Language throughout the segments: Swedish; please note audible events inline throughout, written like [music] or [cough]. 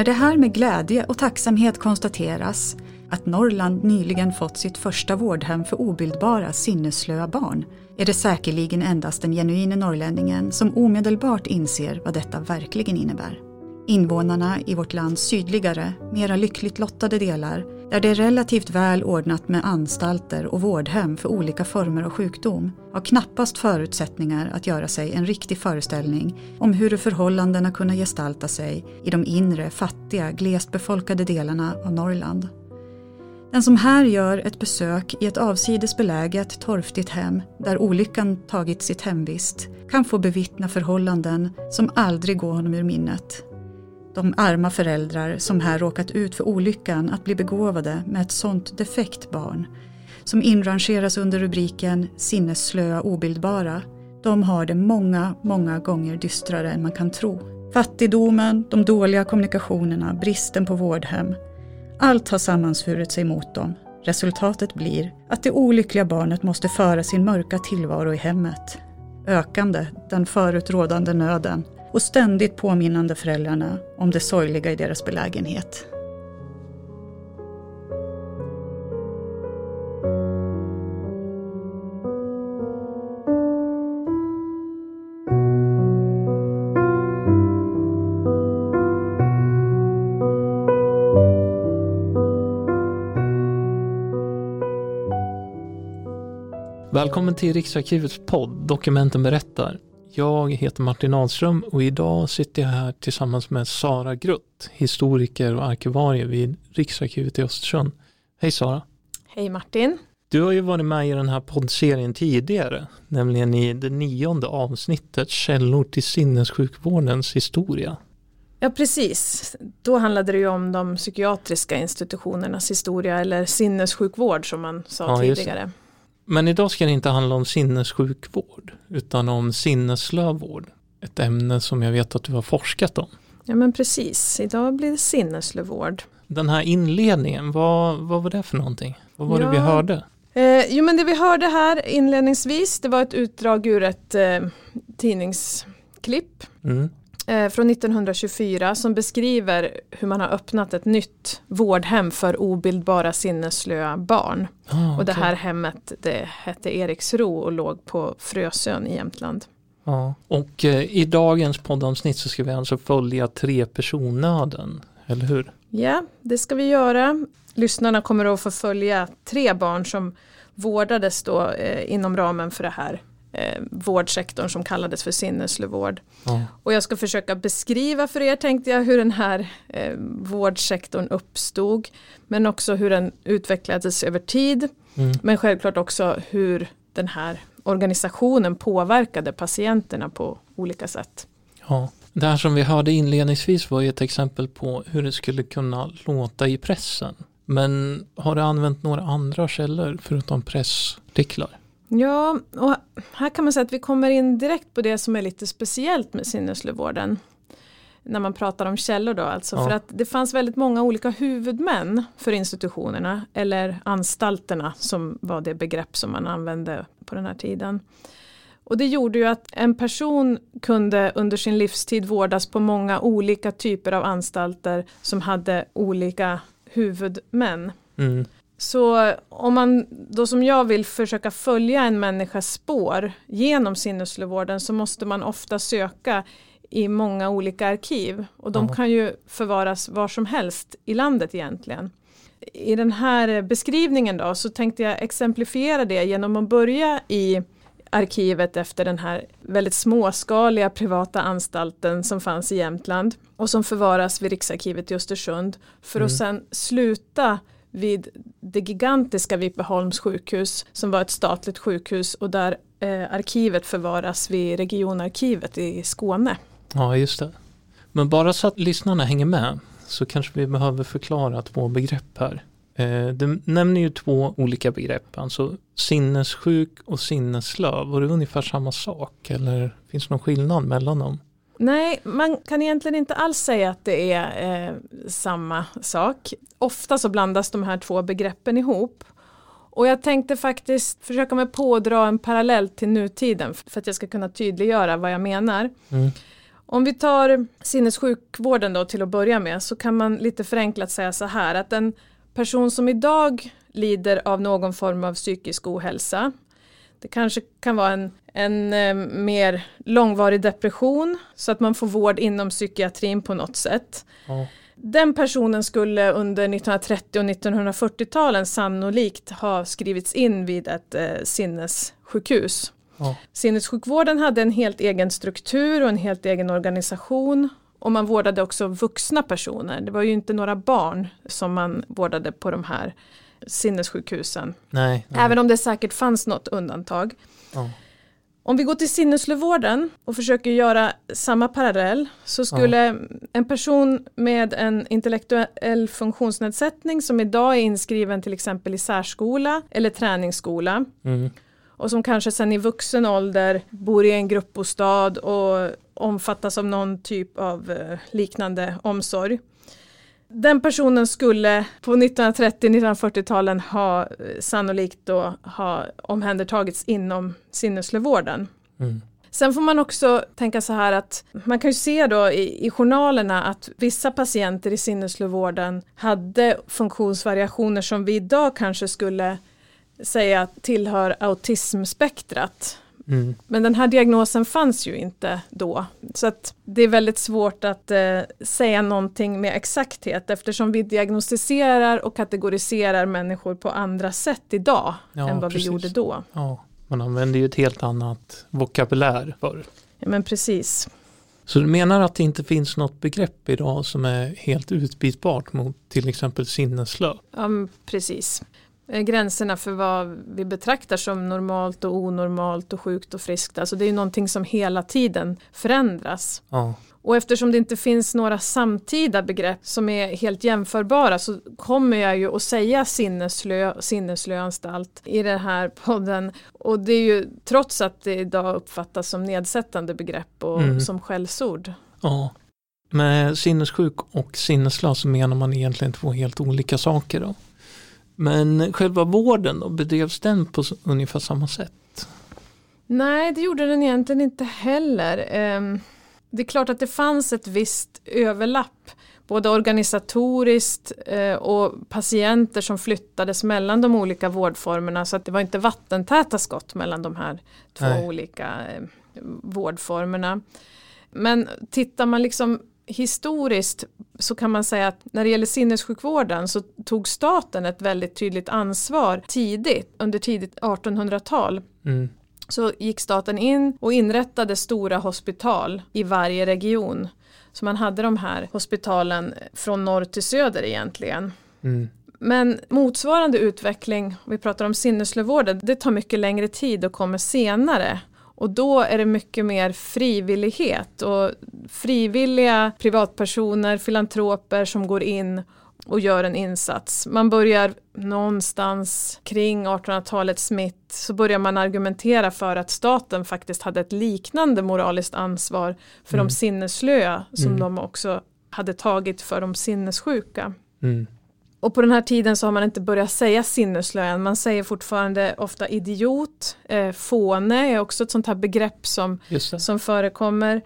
När det här med glädje och tacksamhet konstateras att Norrland nyligen fått sitt första vårdhem för obildbara sinnesslöa barn är det säkerligen endast den genuine norrlänningen som omedelbart inser vad detta verkligen innebär. Invånarna i vårt lands sydligare, mera lyckligt lottade delar, där det är relativt väl ordnat med anstalter och vårdhem för olika former av sjukdom, har knappast förutsättningar att göra sig en riktig föreställning om hur förhållandena kunna gestalta sig i de inre, fattiga, glest befolkade delarna av Norrland. Den som här gör ett besök i ett avsides beläget torftigt hem där olyckan tagit sitt hemvist kan få bevittna förhållanden som aldrig går honom ur minnet. De arma föräldrar som här råkat ut för olyckan att bli begåvade med ett sånt defekt barn som inrangeras under rubriken sinnesslöa obildbara, de har det många, många gånger dystrare än man kan tro. Fattigdomen, de dåliga kommunikationerna, bristen på vårdhem, allt har sammansvurit sig mot dem. Resultatet blir att det olyckliga barnet måste föra sin mörka tillvaro i hemmet. Ökande den förut rådande nöden och ständigt påminnande föräldrarna om det sorgliga i deras belägenhet. Välkommen till Riksarkivets podd Dokumenten berättar. Jag heter Martin Ahlström och idag sitter jag här tillsammans med Sara Grutt, historiker och arkivarie vid Riksarkivet i Östersund. Hej Sara! Hej Martin! Du har ju varit med i den här poddserien tidigare, nämligen i det nionde avsnittet Källor till sinnessjukvårdens historia. Ja precis, då handlade det ju om de psykiatriska institutionernas historia eller sinnessjukvård som man sa ja, tidigare. Men idag ska det inte handla om sinnessjukvård utan om sinneslövvård. Ett ämne som jag vet att du har forskat om. Ja men precis, idag blir det sinneslövvård. Den här inledningen, vad, vad var det för någonting? Vad var ja. det vi hörde? Eh, jo men det vi hörde här inledningsvis det var ett utdrag ur ett eh, tidningsklipp. Mm. Eh, från 1924 som beskriver hur man har öppnat ett nytt vårdhem för obildbara sinnesslöa barn. Ah, och det här hemmet det hette Eriksro och låg på Frösön i Jämtland. Ja. Och eh, i dagens poddavsnitt så ska vi alltså följa tre personnöden, eller hur? Ja, det ska vi göra. Lyssnarna kommer att få följa tre barn som vårdades då eh, inom ramen för det här eh, vårdsektorn som kallades för sinneslövård. Ja. Och jag ska försöka beskriva för er tänkte jag hur den här eh, vårdsektorn uppstod. Men också hur den utvecklades över tid. Mm. Men självklart också hur den här organisationen påverkade patienterna på olika sätt. Ja. Det här som vi hörde inledningsvis var ju ett exempel på hur det skulle kunna låta i pressen. Men har du använt några andra källor förutom pressartiklar? Ja, och här kan man säga att vi kommer in direkt på det som är lite speciellt med sinneslövården. När man pratar om källor då alltså. Ja. För att det fanns väldigt många olika huvudmän för institutionerna. Eller anstalterna som var det begrepp som man använde på den här tiden. Och det gjorde ju att en person kunde under sin livstid vårdas på många olika typer av anstalter som hade olika huvudmän. Mm. Så om man då som jag vill försöka följa en människas spår genom sinneslövården så måste man ofta söka i många olika arkiv och de kan ju förvaras var som helst i landet egentligen. I den här beskrivningen då så tänkte jag exemplifiera det genom att börja i arkivet efter den här väldigt småskaliga privata anstalten som fanns i Jämtland och som förvaras vid Riksarkivet i Östersund för mm. att sen sluta vid det gigantiska Vipeholms sjukhus som var ett statligt sjukhus och där eh, arkivet förvaras vid regionarkivet i Skåne. Ja just det. Men bara så att lyssnarna hänger med så kanske vi behöver förklara två begrepp här. Eh, du nämner ju två olika begrepp, alltså sinnessjuk och sinneslöv. Var det ungefär samma sak eller finns det någon skillnad mellan dem? Nej, man kan egentligen inte alls säga att det är eh, samma sak. Ofta så blandas de här två begreppen ihop. Och jag tänkte faktiskt försöka mig på att dra en parallell till nutiden för att jag ska kunna tydliggöra vad jag menar. Mm. Om vi tar sinnessjukvården då till att börja med så kan man lite förenklat säga så här att en person som idag lider av någon form av psykisk ohälsa det kanske kan vara en, en eh, mer långvarig depression så att man får vård inom psykiatrin på något sätt. Ja. Den personen skulle under 1930 och 1940-talen sannolikt ha skrivits in vid ett eh, sinnessjukhus. Ja. Sinnessjukvården hade en helt egen struktur och en helt egen organisation och man vårdade också vuxna personer. Det var ju inte några barn som man vårdade på de här sinnessjukhusen. Nej, nej. Även om det säkert fanns något undantag. Ja. Om vi går till sinneslövården och försöker göra samma parallell så skulle ja. en person med en intellektuell funktionsnedsättning som idag är inskriven till exempel i särskola eller träningsskola mm. och som kanske sen i vuxen ålder bor i en gruppbostad och omfattas av någon typ av eh, liknande omsorg den personen skulle på 1930-1940-talen ha eh, sannolikt då ha omhändertagits inom sinneslövården. Mm. Sen får man också tänka så här att man kan ju se då i, i journalerna att vissa patienter i sinneslövården hade funktionsvariationer som vi idag kanske skulle säga tillhör autismspektrat. Mm. Men den här diagnosen fanns ju inte då. Så att det är väldigt svårt att eh, säga någonting med exakthet eftersom vi diagnostiserar och kategoriserar människor på andra sätt idag ja, än vad precis. vi gjorde då. Ja, man använder ju ett helt annat vokabulär förr. Ja, men precis. Så du menar att det inte finns något begrepp idag som är helt utbytbart mot till exempel sinneslö? Ja, precis. Eh, gränserna för vad vi betraktar som normalt och onormalt och sjukt och friskt. Alltså det är någonting som hela tiden förändras. Ja. Och eftersom det inte finns några samtida begrepp som är helt jämförbara så kommer jag ju att säga sinneslö, sinneslöanstalt i den här podden. Och det är ju trots att det idag uppfattas som nedsättande begrepp och mm. som skällsord. Ja. Med sinnessjuk och sinneslö så menar man egentligen två helt olika saker då? Men själva vården då, bedrevs den på ungefär samma sätt? Nej, det gjorde den egentligen inte heller. Ehm, det är klart att det fanns ett visst överlapp både organisatoriskt eh, och patienter som flyttades mellan de olika vårdformerna så att det var inte vattentäta skott mellan de här två Nej. olika eh, vårdformerna. Men tittar man liksom historiskt så kan man säga att när det gäller sinnessjukvården så tog staten ett väldigt tydligt ansvar tidigt, under tidigt 1800-tal. Mm. Så gick staten in och inrättade stora hospital i varje region. Så man hade de här hospitalen från norr till söder egentligen. Mm. Men motsvarande utveckling, om vi pratar om sinneslövården, det tar mycket längre tid och kommer senare. Och då är det mycket mer frivillighet och frivilliga privatpersoner, filantroper som går in och gör en insats. Man börjar någonstans kring 1800-talets mitt så börjar man argumentera för att staten faktiskt hade ett liknande moraliskt ansvar för mm. de sinneslöa som mm. de också hade tagit för de sinnessjuka. Mm. Och på den här tiden så har man inte börjat säga sinneslö än. Man säger fortfarande ofta idiot. Eh, fåne är också ett sånt här begrepp som, som förekommer.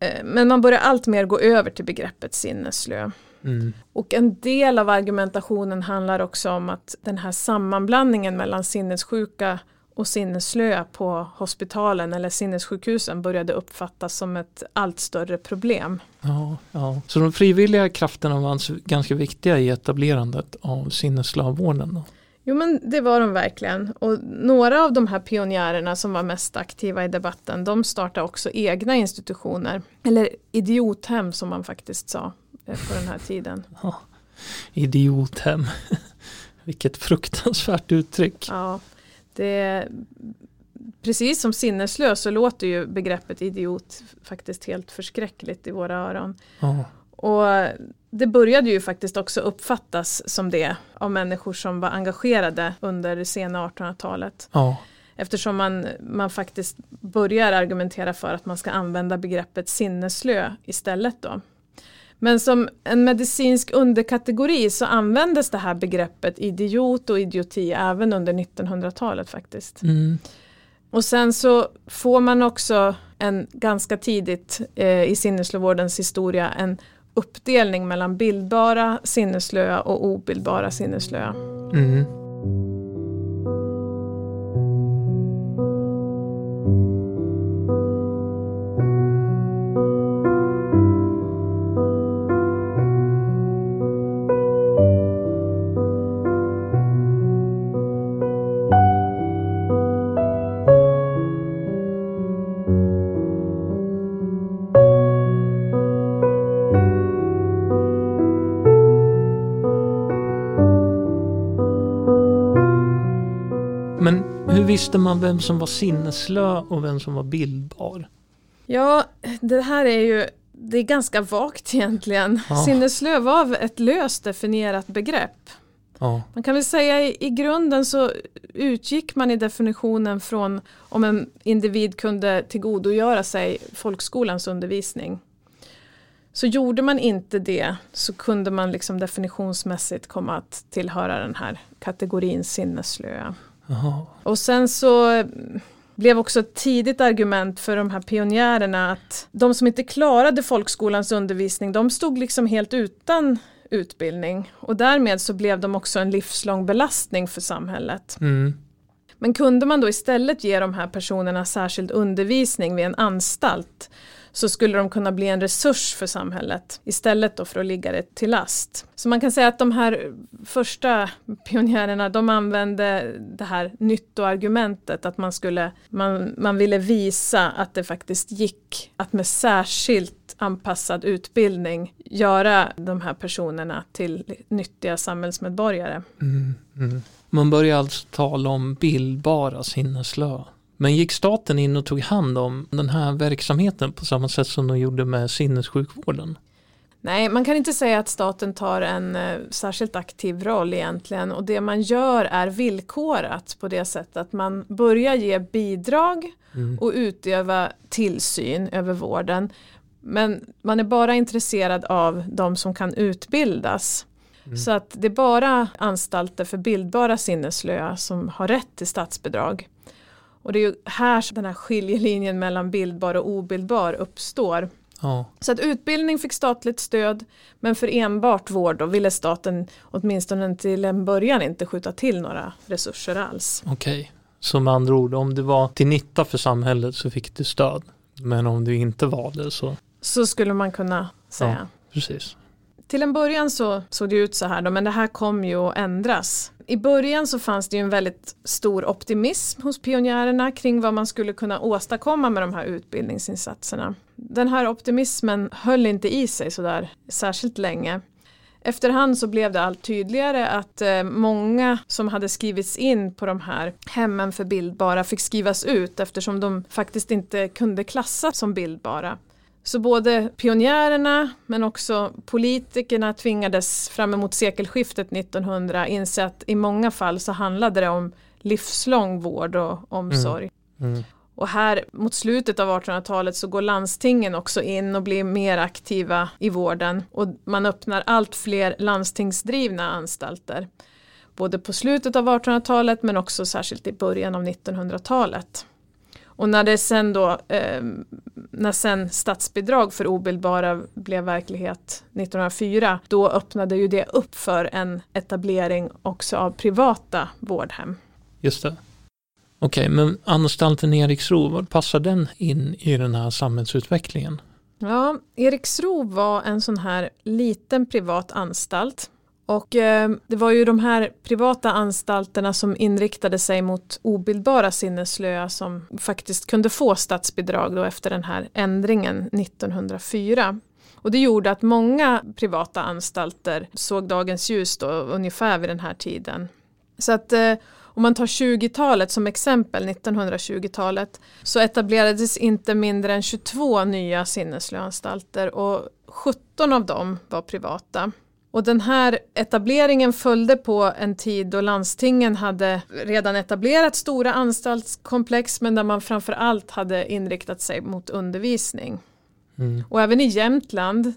Eh, men man börjar allt mer gå över till begreppet sinneslö. Mm. Och en del av argumentationen handlar också om att den här sammanblandningen mellan sinnessjuka och sinnesslöa på hospitalen eller sinnessjukhusen började uppfattas som ett allt större problem. Ja, ja. Så de frivilliga krafterna var ganska viktiga i etablerandet av sinneslövvården? Jo men det var de verkligen och några av de här pionjärerna som var mest aktiva i debatten de startade också egna institutioner eller idiothem som man faktiskt sa eh, på den här tiden. [laughs] Ja, idiothem, [laughs] vilket fruktansvärt uttryck. Ja, det, precis som sinneslös så låter ju begreppet idiot faktiskt helt förskräckligt i våra öron. Oh. Och det började ju faktiskt också uppfattas som det av människor som var engagerade under det sena 1800-talet. Oh. Eftersom man, man faktiskt börjar argumentera för att man ska använda begreppet sinneslö istället då. Men som en medicinsk underkategori så användes det här begreppet idiot och idioti även under 1900-talet faktiskt. Mm. Och sen så får man också en ganska tidigt eh, i sinneslövårdens historia en uppdelning mellan bildbara sinneslöa och obildbara sinneslöa. Mm. Visste man vem som var sinneslö och vem som var bildbar? Ja, det här är ju det är ganska vagt egentligen. Ja. Sinneslö var ett löst definierat begrepp. Ja. Man kan väl säga i, i grunden så utgick man i definitionen från om en individ kunde tillgodogöra sig folkskolans undervisning. Så gjorde man inte det så kunde man liksom definitionsmässigt komma att tillhöra den här kategorin sinneslöa. Aha. Och sen så blev också ett tidigt argument för de här pionjärerna att de som inte klarade folkskolans undervisning de stod liksom helt utan utbildning och därmed så blev de också en livslång belastning för samhället. Mm. Men kunde man då istället ge de här personerna särskild undervisning vid en anstalt så skulle de kunna bli en resurs för samhället istället då för att ligga det till last. Så man kan säga att de här första pionjärerna de använde det här nyttoargumentet att man skulle man, man ville visa att det faktiskt gick att med särskilt anpassad utbildning göra de här personerna till nyttiga samhällsmedborgare. Mm, mm. Man börjar alltså tala om bildbara sinneslö. Men gick staten in och tog hand om den här verksamheten på samma sätt som de gjorde med sinnessjukvården? Nej, man kan inte säga att staten tar en eh, särskilt aktiv roll egentligen och det man gör är villkorat på det sättet att man börjar ge bidrag mm. och utöva tillsyn över vården. Men man är bara intresserad av de som kan utbildas. Mm. Så att det är bara anstalter för bildbara sinneslöa som har rätt till statsbidrag. Och det är ju här den här skiljelinjen mellan bildbar och obildbar uppstår. Ja. Så att utbildning fick statligt stöd men för enbart vård då ville staten åtminstone till en början inte skjuta till några resurser alls. Okej, okay. så med andra ord om det var till nytta för samhället så fick du stöd. Men om det inte var det så Så skulle man kunna säga. Ja, precis. Till en början så såg det ut så här då, men det här kom ju att ändras. I början så fanns det ju en väldigt stor optimism hos pionjärerna kring vad man skulle kunna åstadkomma med de här utbildningsinsatserna. Den här optimismen höll inte i sig sådär särskilt länge. Efterhand så blev det allt tydligare att eh, många som hade skrivits in på de här hemmen för bildbara fick skrivas ut eftersom de faktiskt inte kunde klassas som bildbara. Så både pionjärerna men också politikerna tvingades fram emot sekelskiftet 1900 inse att i många fall så handlade det om livslång vård och omsorg. Mm. Mm. Och här mot slutet av 1800-talet så går landstingen också in och blir mer aktiva i vården och man öppnar allt fler landstingsdrivna anstalter. Både på slutet av 1800-talet men också särskilt i början av 1900-talet. Och när det sen då, eh, när sen statsbidrag för obildbara blev verklighet 1904, då öppnade ju det upp för en etablering också av privata vårdhem. Just det. Okej, okay, men anstalten Eriksro, var passar den in i den här samhällsutvecklingen? Ja, Eriksro var en sån här liten privat anstalt och eh, det var ju de här privata anstalterna som inriktade sig mot obildbara sinneslöa som faktiskt kunde få statsbidrag då efter den här ändringen 1904. Och det gjorde att många privata anstalter såg dagens ljus då ungefär vid den här tiden. Så att eh, om man tar 20-talet som exempel, 1920-talet, så etablerades inte mindre än 22 nya sinneslöanstalter och 17 av dem var privata. Och den här etableringen följde på en tid då landstingen hade redan etablerat stora anstaltskomplex men där man framför allt hade inriktat sig mot undervisning. Mm. Och även i Jämtland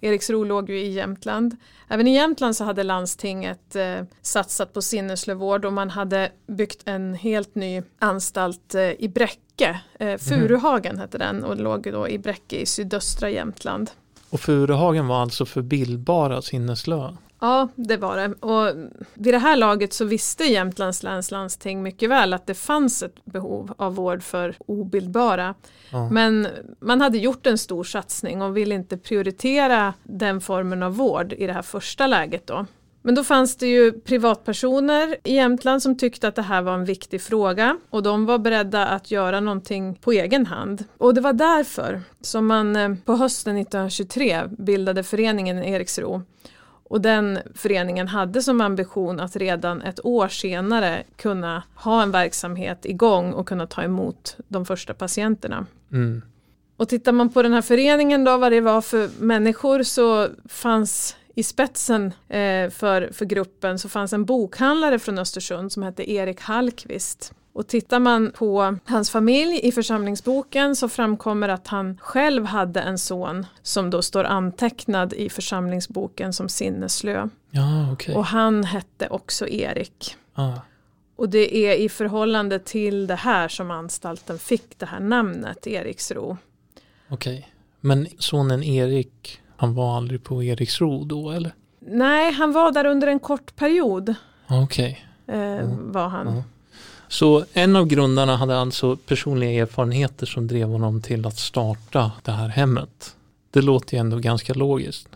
Eriksro låg ju i Jämtland. Även i Jämtland så hade landstinget eh, satsat på sinneslövård och man hade byggt en helt ny anstalt eh, i Bräcke. Eh, Furuhagen hette den och låg då i Bräcke i sydöstra Jämtland. Och Furuhagen var alltså för bildbara sinneslöa? Ja, det var det. Och vid det här laget så visste Jämtlands läns landsting mycket väl att det fanns ett behov av vård för obildbara. Ja. Men man hade gjort en stor satsning och ville inte prioritera den formen av vård i det här första läget då. Men då fanns det ju privatpersoner i Jämtland som tyckte att det här var en viktig fråga och de var beredda att göra någonting på egen hand. Och det var därför som man eh, på hösten 1923 bildade föreningen Eriksro och den föreningen hade som ambition att redan ett år senare kunna ha en verksamhet igång och kunna ta emot de första patienterna. Mm. Och tittar man på den här föreningen då, vad det var för människor så fanns i spetsen eh, för, för gruppen så fanns en bokhandlare från Östersund som hette Erik Hallqvist. Och tittar man på hans familj i församlingsboken så framkommer att han själv hade en son som då står antecknad i församlingsboken som sinneslö. Ja, okay. Och han hette också Erik. Ah. Och det är i förhållande till det här som anstalten fick det här namnet Eriksro. Okej, okay. men sonen Erik, han var aldrig på Eriksro då eller? Nej, han var där under en kort period. Okej. Okay. Eh, mm. Var han. Mm. Så en av grundarna hade alltså personliga erfarenheter som drev honom till att starta det här hemmet. Det låter ju ändå ganska logiskt.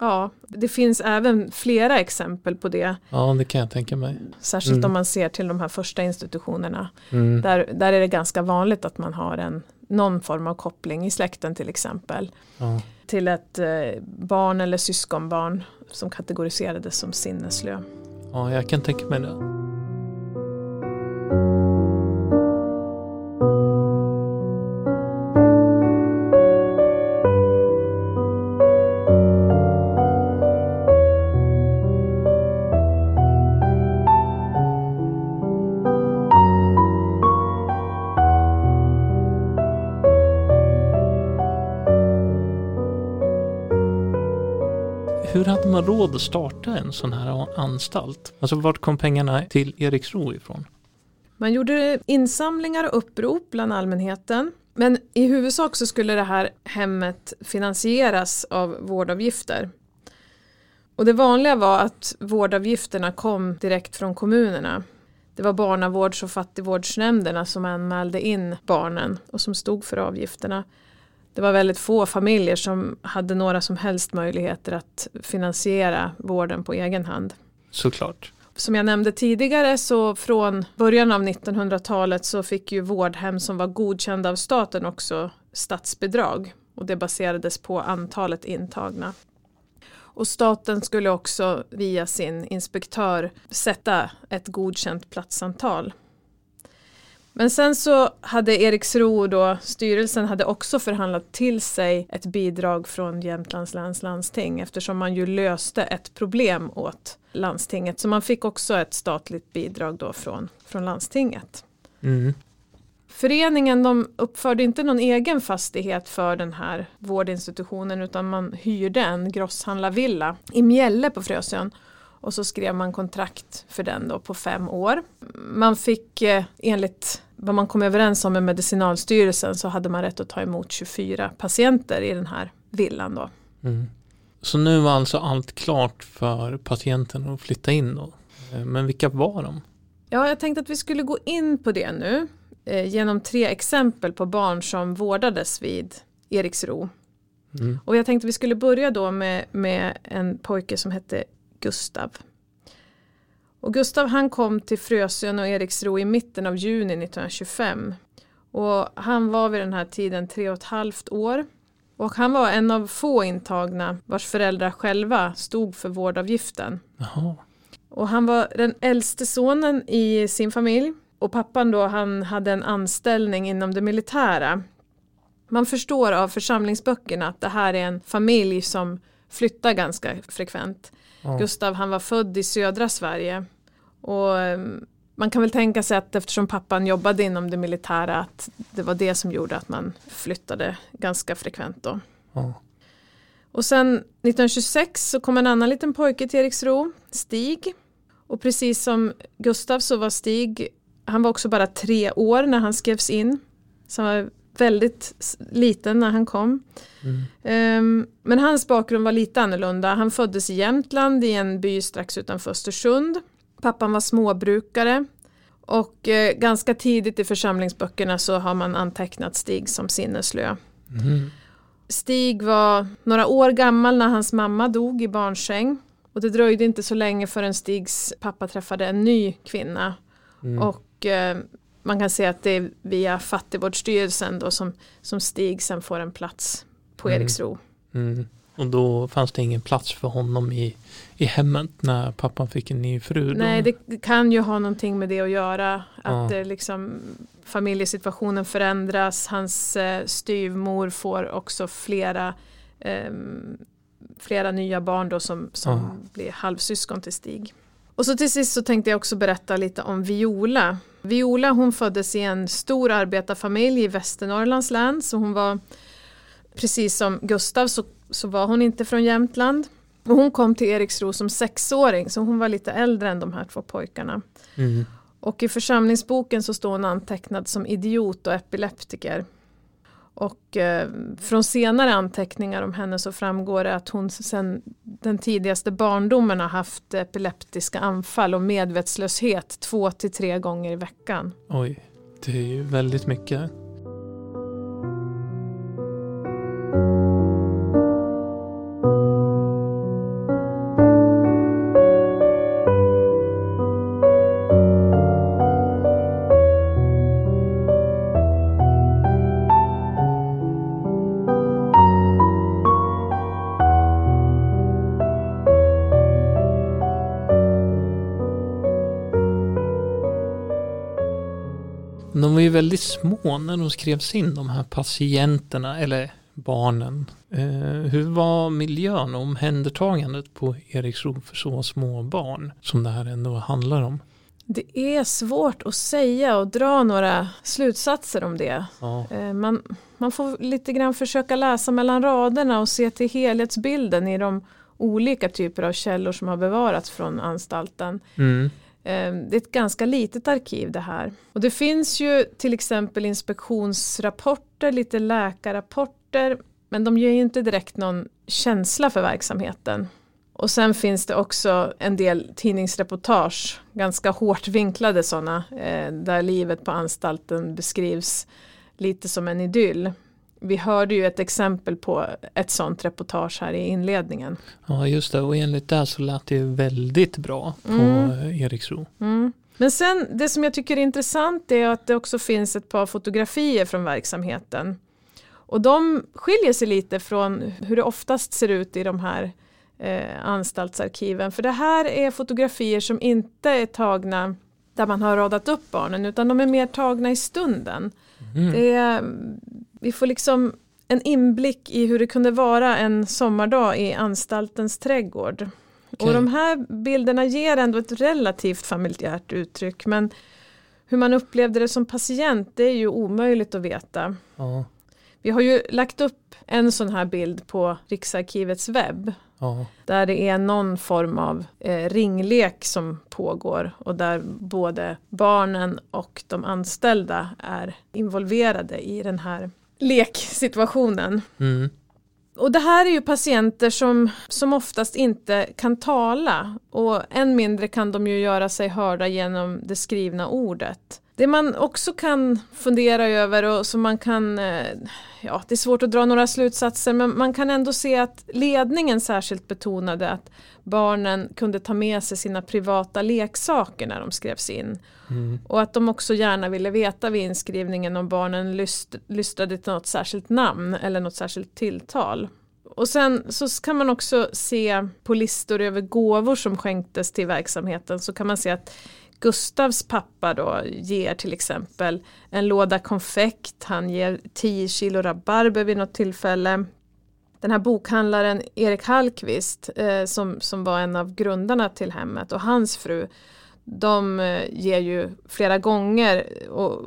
Ja, det finns även flera exempel på det. Ja, det kan jag tänka mig. Särskilt mm. om man ser till de här första institutionerna. Mm. Där, där är det ganska vanligt att man har en, någon form av koppling i släkten till exempel. Ja. Till ett eh, barn eller syskonbarn som kategoriserades som sinneslö. Ja, jag kan tänka mig det. Råd att starta en sån här anstalt? Alltså vart kom pengarna till Eriksro ifrån? Man gjorde insamlingar och upprop bland allmänheten. Men i huvudsak så skulle det här hemmet finansieras av vårdavgifter. Och det vanliga var att vårdavgifterna kom direkt från kommunerna. Det var barnavårds och fattigvårdsnämnderna som anmälde in barnen och som stod för avgifterna det var väldigt få familjer som hade några som helst möjligheter att finansiera vården på egen hand. Såklart. Som jag nämnde tidigare så från början av 1900-talet så fick ju vårdhem som var godkända av staten också statsbidrag och det baserades på antalet intagna. Och staten skulle också via sin inspektör sätta ett godkänt platsantal men sen så hade Eriksro då, styrelsen hade också förhandlat till sig ett bidrag från Jämtlands läns landsting eftersom man ju löste ett problem åt landstinget. Så man fick också ett statligt bidrag då från, från landstinget. Mm. Föreningen de uppförde inte någon egen fastighet för den här vårdinstitutionen utan man hyrde en grosshandlarvilla i Mjälle på Frösön och så skrev man kontrakt för den då på fem år. Man fick eh, enligt vad man kom överens om med Medicinalstyrelsen så hade man rätt att ta emot 24 patienter i den här villan då. Mm. Så nu var alltså allt klart för patienten att flytta in då? Eh, men vilka var de? Ja, jag tänkte att vi skulle gå in på det nu eh, genom tre exempel på barn som vårdades vid Eriksro. Mm. Och jag tänkte att vi skulle börja då med, med en pojke som hette Gustav. Och Gustav han kom till Frösön och Eriksro i mitten av juni 1925. Och han var vid den här tiden tre och ett halvt år. Och han var en av få intagna vars föräldrar själva stod för vårdavgiften. Jaha. Och han var den äldste sonen i sin familj. Och pappan då han hade en anställning inom det militära. Man förstår av församlingsböckerna att det här är en familj som flyttar ganska frekvent. Ja. Gustav han var född i södra Sverige. Och ehm, man kan väl tänka sig att eftersom pappan jobbade inom det militära att det var det som gjorde att man flyttade ganska frekvent då. Ja. Och sen 1926 så kom en annan liten pojke till Eriksro, Stig. Och precis som Gustav så var Stig, han var också bara tre år när han skrevs in. Så han var väldigt liten när han kom. Mm. Um, men hans bakgrund var lite annorlunda. Han föddes i Jämtland i en by strax utanför Östersund. Pappan var småbrukare. Och eh, ganska tidigt i församlingsböckerna så har man antecknat Stig som sinneslö. Mm. Stig var några år gammal när hans mamma dog i barnsäng. Och det dröjde inte så länge förrän Stigs pappa träffade en ny kvinna. Mm. Och eh, man kan säga att det är via fattigvårdsstyrelsen då som, som Stig sen får en plats på mm. Eriksro. Mm. Och då fanns det ingen plats för honom i, i hemmet när pappan fick en ny fru? Nej, det, det kan ju ha någonting med det att göra. Att ja. liksom, familjesituationen förändras. Hans eh, styvmor får också flera, eh, flera nya barn då som, som ja. blir halvsyskon till Stig. Och så till sist så tänkte jag också berätta lite om Viola. Viola hon föddes i en stor arbetarfamilj i Västernorrlands län så hon var precis som Gustav så, så var hon inte från Jämtland. Och hon kom till Eriksro som sexåring så hon var lite äldre än de här två pojkarna. Mm. Och i församlingsboken så står hon antecknad som idiot och epileptiker. Och eh, från senare anteckningar om henne så framgår det att hon sedan den tidigaste barndomen har haft epileptiska anfall och medvetslöshet två till tre gånger i veckan. Oj, det är ju väldigt mycket. De var ju väldigt små när de skrevs in, de här patienterna, eller barnen. Eh, hur var miljön och omhändertagandet på Eriksro för så små barn som det här ändå handlar om? Det är svårt att säga och dra några slutsatser om det. Ja. Eh, man, man får lite grann försöka läsa mellan raderna och se till helhetsbilden i de olika typer av källor som har bevarats från anstalten. Mm. Ehm, det är ett ganska litet arkiv det här. Och det finns ju till exempel inspektionsrapporter, lite läkarrapporter, men de ger ju inte direkt någon känsla för verksamheten. Och sen finns det också en del tidningsreportage, ganska hårt vinklade sådana, eh, där livet på anstalten beskrivs lite som en idyll. Vi hörde ju ett exempel på ett sånt reportage här i inledningen. Ja just det och enligt det så lät det väldigt bra på mm. Eriksro. Mm. Men sen det som jag tycker är intressant är att det också finns ett par fotografier från verksamheten. Och de skiljer sig lite från hur det oftast ser ut i de här eh, anstaltsarkiven. För det här är fotografier som inte är tagna där man har radat upp barnen utan de är mer tagna i stunden. Mm. Det är vi får liksom en inblick i hur det kunde vara en sommardag i anstaltens trädgård. Okay. Och de här bilderna ger ändå ett relativt familjärt uttryck men hur man upplevde det som patient det är ju omöjligt att veta. Ja. Vi har ju lagt upp en sån här bild på Riksarkivets webb. Ja. Där det är någon form av eh, ringlek som pågår och där både barnen och de anställda är involverade i den här leksituationen. Mm. Och det här är ju patienter som, som oftast inte kan tala och än mindre kan de ju göra sig hörda genom det skrivna ordet. Det man också kan fundera över och som man kan, eh, ja det är svårt att dra några slutsatser men man kan ändå se att ledningen särskilt betonade att barnen kunde ta med sig sina privata leksaker när de skrevs in. Mm. Och att de också gärna ville veta vid inskrivningen om barnen lyst, lystrade till något särskilt namn eller något särskilt tilltal. Och sen så kan man också se på listor över gåvor som skänktes till verksamheten så kan man se att Gustavs pappa då ger till exempel en låda konfekt, han ger 10 kilo rabarber vid något tillfälle. Den här bokhandlaren Erik Hallqvist eh, som, som var en av grundarna till hemmet och hans fru de eh, ger ju flera gånger och,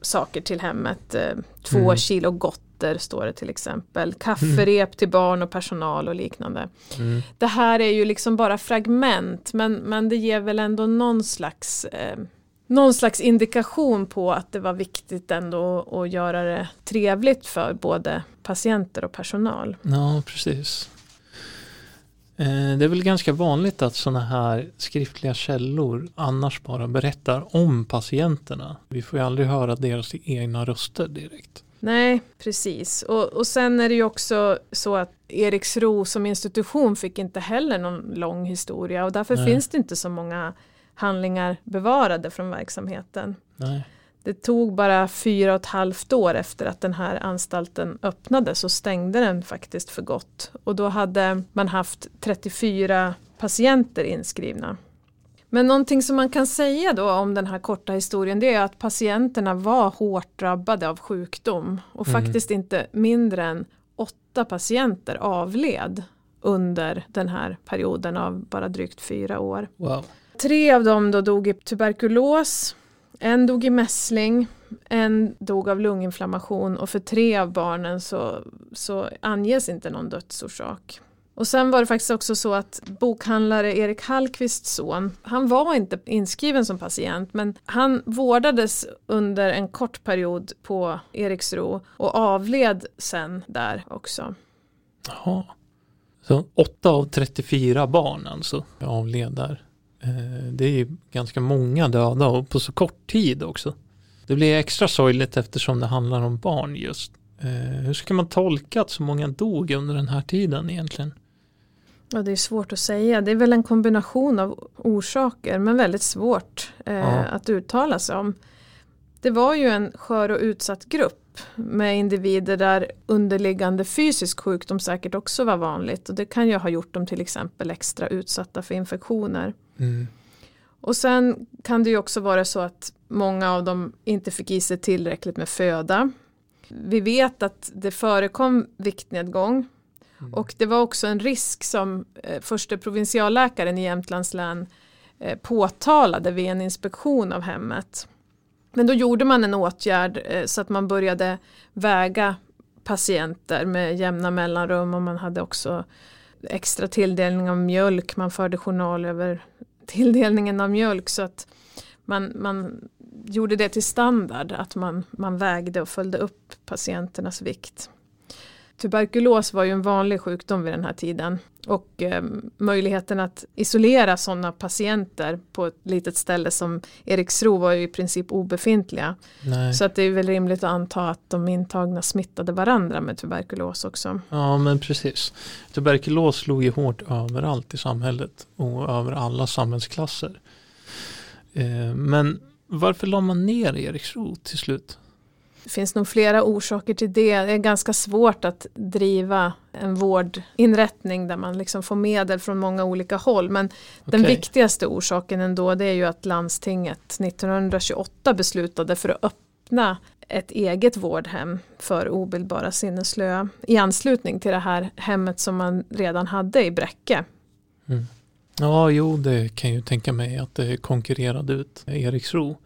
saker till hemmet. Eh, två mm. kilo gott teater står det till exempel. Kafferep mm. till barn och personal och liknande. Mm. Det här är ju liksom bara fragment men, men det ger väl ändå någon slags eh, någon slags indikation på att det var viktigt ändå att göra det trevligt för både patienter och personal. Ja, precis. Det är väl ganska vanligt att sådana här skriftliga källor annars bara berättar om patienterna. Vi får ju aldrig höra deras egna röster direkt. Nej, precis. Och, och sen är det ju också så att Eriksro som institution fick inte heller någon lång historia och därför Nej. finns det inte så många handlingar bevarade från verksamheten. Nej. Det tog bara fyra och ett halvt år efter att den här anstalten öppnades så stängde den faktiskt för gott. Och då hade man haft 34 patienter inskrivna. Men någonting som man kan säga då om den här korta historien det är att patienterna var hårt drabbade av sjukdom och mm. faktiskt inte mindre än åtta patienter avled under den här perioden av bara drygt fyra år. Wow. Tre av dem då dog i tuberkulos, en dog i mässling, en dog av lunginflammation och för tre av barnen så, så anges inte någon dödsorsak. Och sen var det faktiskt också så att bokhandlare Erik Hallqvists son, han var inte inskriven som patient men han vårdades under en kort period på Eriksro och avled sen där också. Jaha. Så 8 av 34 barn alltså avled där. Eh, det är ju ganska många döda och på så kort tid också. Det blir extra sorgligt eftersom det handlar om barn just. Eh, hur ska man tolka att så många dog under den här tiden egentligen? Ja, det är svårt att säga. Det är väl en kombination av orsaker men väldigt svårt eh, ja. att uttala sig om. Det var ju en skör och utsatt grupp med individer där underliggande fysisk sjukdom säkert också var vanligt och det kan ju ha gjort dem till exempel extra utsatta för infektioner. Mm. Och sen kan det ju också vara så att många av dem inte fick i sig tillräckligt med föda. Vi vet att det förekom viktnedgång mm. och det var också en risk som eh, förste provinsialläkaren i Jämtlands län eh, påtalade vid en inspektion av hemmet. Men då gjorde man en åtgärd eh, så att man började väga patienter med jämna mellanrum och man hade också extra tilldelning av mjölk. Man förde journal över tilldelningen av mjölk så att man, man gjorde det till standard att man, man vägde och följde upp patienternas vikt. Tuberkulos var ju en vanlig sjukdom vid den här tiden och eh, möjligheten att isolera sådana patienter på ett litet ställe som Eriksro var ju i princip obefintliga. Nej. Så att det är väl rimligt att anta att de intagna smittade varandra med tuberkulos också. Ja men precis. Tuberkulos slog ju hårt överallt i samhället och över alla samhällsklasser. Eh, men varför la man ner Eriksro till slut? Det finns nog flera orsaker till det. Det är ganska svårt att driva en vårdinrättning där man liksom får medel från många olika håll. Men okay. den viktigaste orsaken ändå det är ju att landstinget 1928 beslutade för att öppna ett eget vårdhem för obildbara sinneslöa i anslutning till det här hemmet som man redan hade i Bräcke. Mm. Ja, jo, det kan jag ju tänka mig att det konkurrerade ut Eriksro.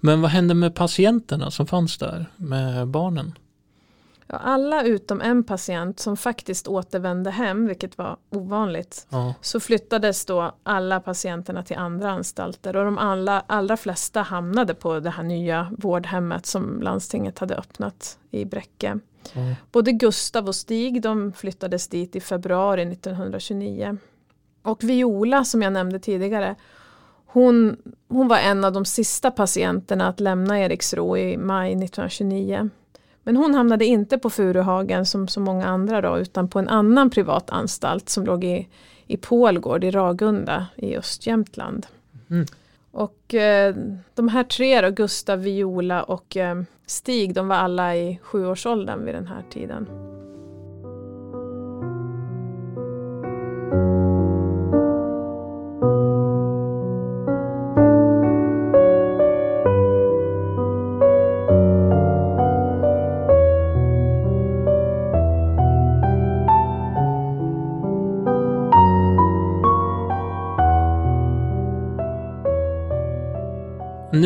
Men vad hände med patienterna som fanns där med barnen? Ja, alla utom en patient som faktiskt återvände hem, vilket var ovanligt, ja. så flyttades då alla patienterna till andra anstalter och de alla, allra flesta hamnade på det här nya vårdhemmet som landstinget hade öppnat i Bräcke. Ja. Både Gustav och Stig de flyttades dit i februari 1929. Och Viola som jag nämnde tidigare hon, hon var en av de sista patienterna att lämna Eriksro i maj 1929. Men hon hamnade inte på Furuhagen som så många andra då, utan på en annan privat anstalt som låg i, i Pålgård i Ragunda i Östjämtland. Mm. Och eh, de här tre då, Gustav, Viola och eh, Stig, de var alla i sjuårsåldern vid den här tiden.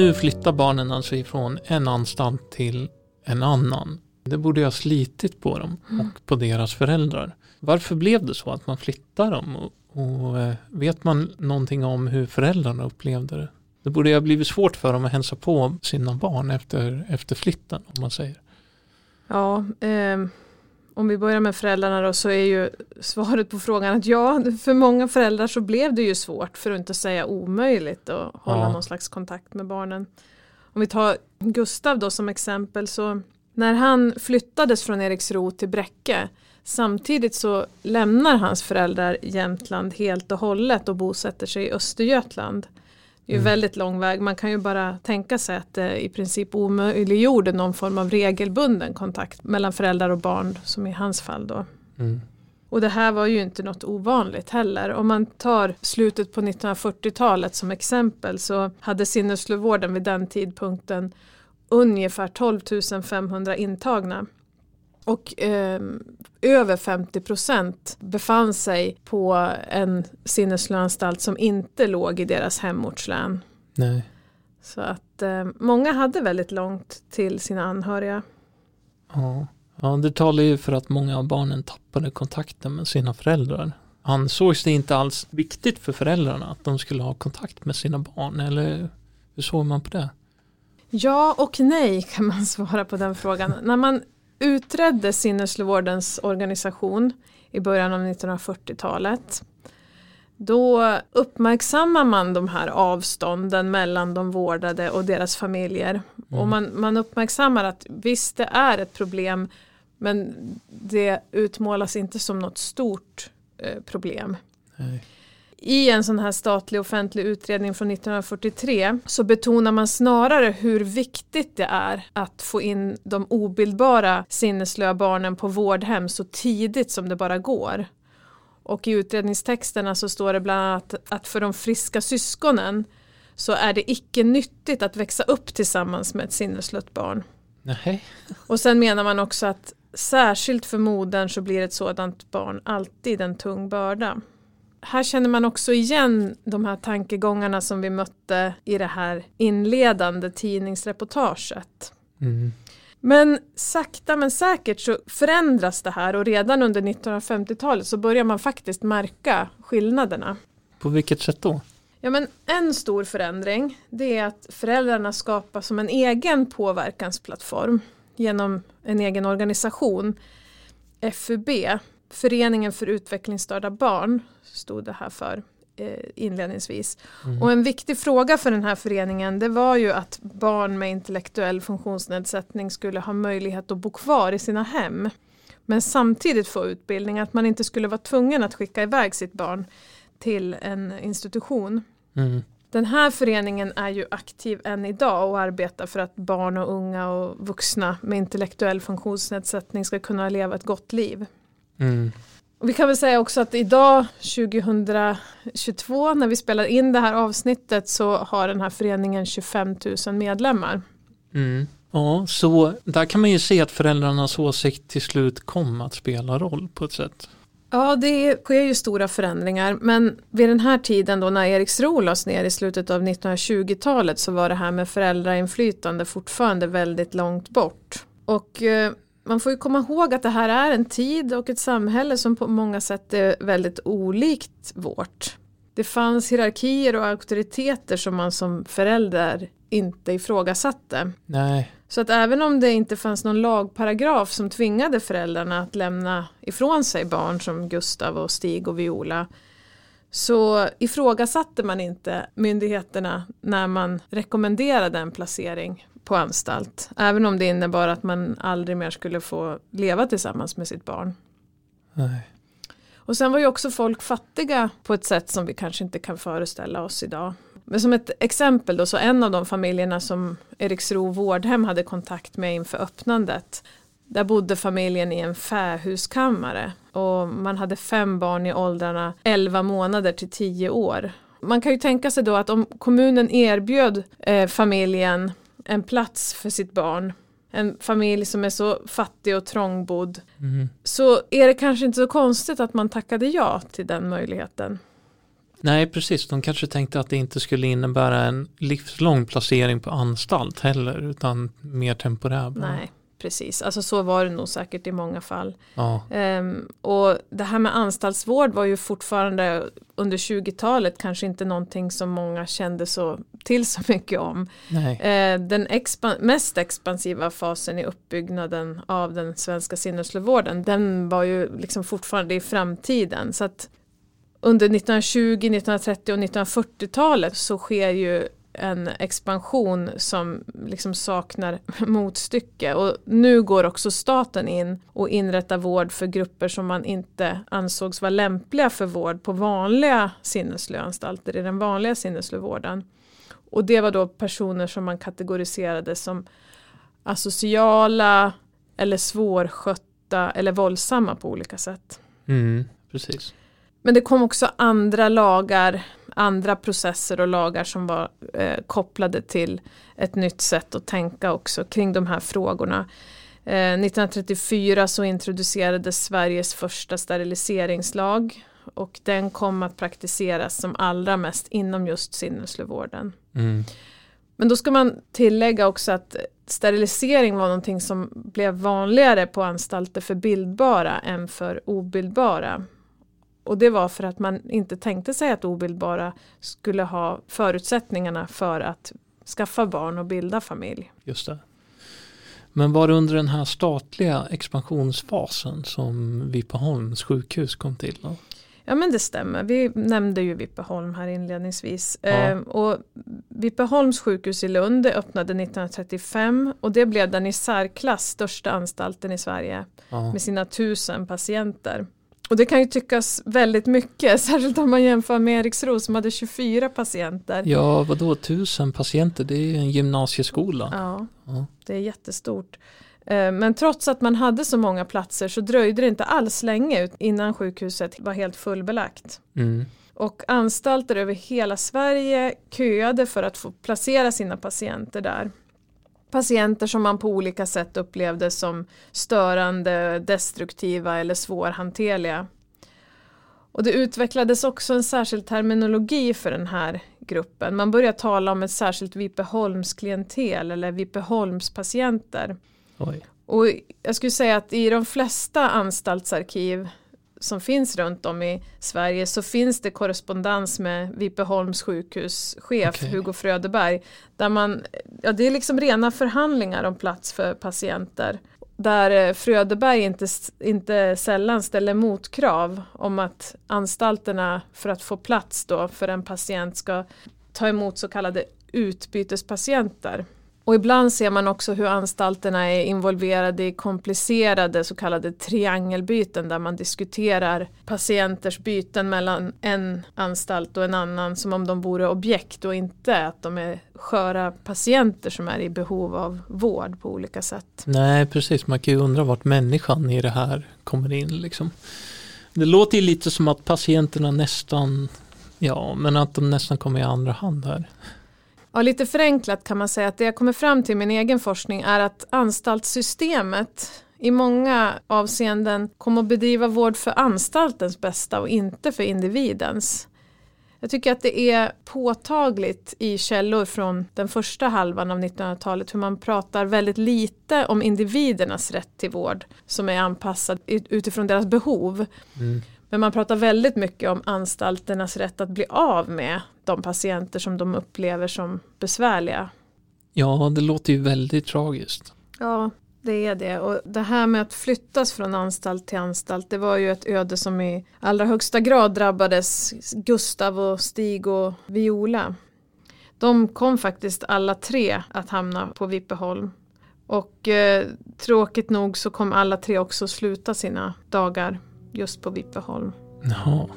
Nu flyttar barnen alltså ifrån en anstalt till en annan. Det borde ju ha slitit på dem Mm. och på deras föräldrar. Varför blev det så att man flyttade dem? Och, och eh, vet man någonting om hur föräldrarna upplevde det? Det borde ju ha blivit svårt för dem att hälsa på sina barn efter, efter flytten om man säger. Ja, ehm, om vi börjar med föräldrarna då så är ju svaret på frågan att ja, för många föräldrar så blev det ju svårt för att inte säga omöjligt att hålla Ja. någon slags kontakt med barnen. Om vi tar Gustav då som exempel så när han flyttades från Eriksro till Bräcke samtidigt så lämnar hans föräldrar Jämtland helt och hållet och bosätter sig i Östergötland. Det är Mm. väldigt lång väg. Man kan ju bara tänka sig att det i princip omöjliggjorde någon form av regelbunden kontakt mellan föräldrar och barn som i hans fall då. Mm. Och det här var ju inte något ovanligt heller. Om man tar slutet på 1940-talet som exempel så hade sinneslövården vid den tidpunkten ungefär 12 500 intagna. Och eh, över 50 procent befann sig på en sinneslöanstalt som inte låg i deras hemortslän. Nej. Så att eh, många hade väldigt långt till sina anhöriga. Ja. ja, det talar ju för att många av barnen tappade kontakten med sina föräldrar. Ansågs det inte alls viktigt för föräldrarna att de skulle ha kontakt med sina barn eller hur såg man på det? Ja och nej kan man [laughs] svara på den frågan. När man utredde sinneslövårdens organisation i början av 1940-talet då uppmärksammar man de här avstånden mellan de vårdade och deras familjer. Och man, man uppmärksammar att visst det är ett problem men det utmålas inte som något stort eh, problem. Nej. I en sån här statlig offentlig utredning från 1943 så betonar man snarare hur viktigt det är att få in de obildbara sinneslöa barnen på vårdhem så tidigt som det bara går. Och i utredningstexterna så står det bland annat att för de friska syskonen så är det icke nyttigt att växa upp tillsammans med ett sinneslött barn. Nej. Och sen menar man också att särskilt för modern så blir ett sådant barn alltid en tung börda. Här känner man också igen de här tankegångarna som vi mötte i det här inledande tidningsreportaget. Mm. Men sakta men säkert så förändras det här och redan under 1950-talet så börjar man faktiskt märka skillnaderna. På vilket sätt då? Ja men en stor förändring det är att föräldrarna skapar som en egen påverkansplattform genom en egen organisation. FUB, Föreningen för utvecklingsstörda barn, stod det här för eh, inledningsvis. Mm. Och en viktig fråga för den här föreningen det var ju att barn med intellektuell funktionsnedsättning skulle ha möjlighet att bo kvar i sina hem. Men samtidigt få utbildning, att man inte skulle vara tvungen att skicka iväg sitt barn till en institution. Mm. Den här föreningen är ju aktiv än idag och arbetar för att barn och unga och vuxna med intellektuell funktionsnedsättning ska kunna leva ett gott liv. Mm. Vi kan väl säga också att idag 2022 när vi spelar in det här avsnittet så har den här föreningen 25 000 medlemmar. Mm. Ja, så där kan man ju se att föräldrarnas åsikt till slut kom att spela roll på ett sätt. Ja, det sker ju stora förändringar men vid den här tiden då när Eriksro lades ner i slutet av 1920-talet så var det här med föräldrainflytande fortfarande väldigt långt bort. Och eh, man får ju komma ihåg att det här är en tid och ett samhälle som på många sätt är väldigt olikt vårt. Det fanns hierarkier och auktoriteter som man som förälder inte ifrågasatte. Nej, Så att även om det inte fanns någon lagparagraf som tvingade föräldrarna att lämna ifrån sig barn som Gustav och Stig och Viola så ifrågasatte man inte myndigheterna när man rekommenderade en placering på anstalt. Även om det innebar att man aldrig mer skulle få leva tillsammans med sitt barn. nej. Och sen var ju också folk fattiga på ett sätt som vi kanske inte kan föreställa oss idag. Men som ett exempel då så en av de familjerna som Eriksro vårdhem hade kontakt med inför öppnandet. Där bodde familjen i en fähuskammare och man hade fem barn i åldrarna 11 månader till 10 år. Man kan ju tänka sig då att om kommunen erbjöd eh, familjen en plats för sitt barn en familj som är så fattig och trångbodd Mm. så är det kanske inte så konstigt att man tackade ja till den möjligheten. Nej, precis. De kanske tänkte att det inte skulle innebära en livslång placering på anstalt heller, utan mer temporär. Nej, precis. Alltså så var det nog säkert i många fall. Ja. Um, och det här med anstaltsvård var ju fortfarande under 20-talet kanske inte någonting som många kände så till så mycket om. Uh, den expan mest expansiva fasen i uppbyggnaden av den svenska sinneslövården den var ju liksom fortfarande i framtiden. Så att under 1920, 1930 och 1940-talet så sker ju en expansion som liksom saknar [laughs] motstycke. Och nu går också staten in och inrättar vård för grupper som man inte ansågs vara lämpliga för vård på vanliga sinneslöanstalter i den vanliga sinneslövården. Och det var då personer som man kategoriserade som asociala eller svårskötta eller våldsamma på olika sätt. Mm, precis. Men det kom också andra lagar andra processer och lagar som var eh, kopplade till ett nytt sätt att tänka också kring de här frågorna. Eh, 1934 så introducerades Sveriges första steriliseringslag och den kom att praktiseras som allra mest inom just sinneslövården. Mm. Men då ska man tillägga också att sterilisering var någonting som blev vanligare på anstalter för bildbara än för obildbara. Och det var för att man inte tänkte sig att obildbara skulle ha förutsättningarna för att skaffa barn och bilda familj. Just det. Men var det under den här statliga expansionsfasen som Vipeholms sjukhus kom till? Då? Ja men det stämmer. Vi nämnde ju Vipeholm här inledningsvis. Ja. Eh, och Vipeholms sjukhus i Lund öppnade 1935 och det blev den i särklass största anstalten i Sverige Ja. med sina tusen patienter. Och det kan ju tyckas väldigt mycket, [laughs] särskilt om man jämför med Eriksro som hade 24 patienter. ja, vadå tusen patienter? Det är ju en gymnasieskola. Ja, Ja. det är jättestort. Eh, Men trots att man hade så många platser så dröjde det inte alls länge ut- innan sjukhuset var helt fullbelagt. Mm. Och anstalter över hela Sverige köade för att få placera sina patienter där. Patienter som man på olika sätt upplevde som störande, destruktiva eller svårhanterliga. Och det utvecklades också en särskild terminologi för den här gruppen. Man började tala om ett särskilt Vipeholmsklientel eller Vipeholmspatienter. Oj. Och jag skulle säga att i de flesta anstaltsarkiv som finns runt om i Sverige så finns det korrespondens med Vipeholms sjukhuschef Okej. Hugo Fröderberg. Där man, ja, det är liksom rena förhandlingar om plats för patienter. Där eh, Fröderberg inte, inte sällan ställer motkrav om att anstalterna för att få plats då för en patient ska ta emot så kallade utbytespatienter. Och ibland ser man också hur anstalterna är involverade i komplicerade så kallade triangelbyten där man diskuterar patienters byten mellan en anstalt och en annan som om de vore objekt och inte att de är sköra patienter som är i behov av vård på olika sätt. Nej, precis. Man kan ju undra vart människan i det här kommer in liksom. Det låter ju lite som att patienterna nästan, ja, men att de nästan kommer i andra hand här. Ja, lite förenklat kan man säga att det jag kommer fram till i min egen forskning är att anstaltssystemet i många avseenden kommer att bedriva vård för anstaltens bästa och inte för individens. Jag tycker att det är påtagligt i källor från den första halvan av 1900-talet hur man pratar väldigt lite om individernas rätt till vård som är anpassad utifrån deras behov. Mm. Men man pratar väldigt mycket om anstalternas rätt att bli av med de patienter som de upplever som besvärliga. Ja, det låter ju väldigt tragiskt. Ja, det är det. Och det här med att flyttas från anstalt till anstalt, det var ju ett öde som i allra högsta grad drabbades Gustav och Stig och Viola. De kom faktiskt alla tre att hamna på Vipeholm. Och eh, tråkigt nog så kom alla tre också sluta sina dagar just på Vippeholm. Jaha.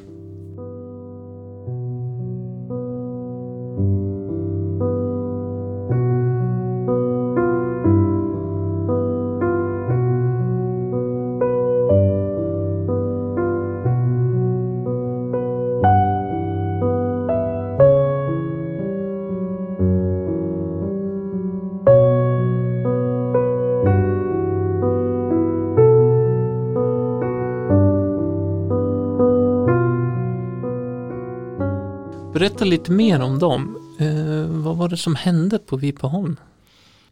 Berätta lite mer om dem. Eh, vad var det som hände på Vipeholm?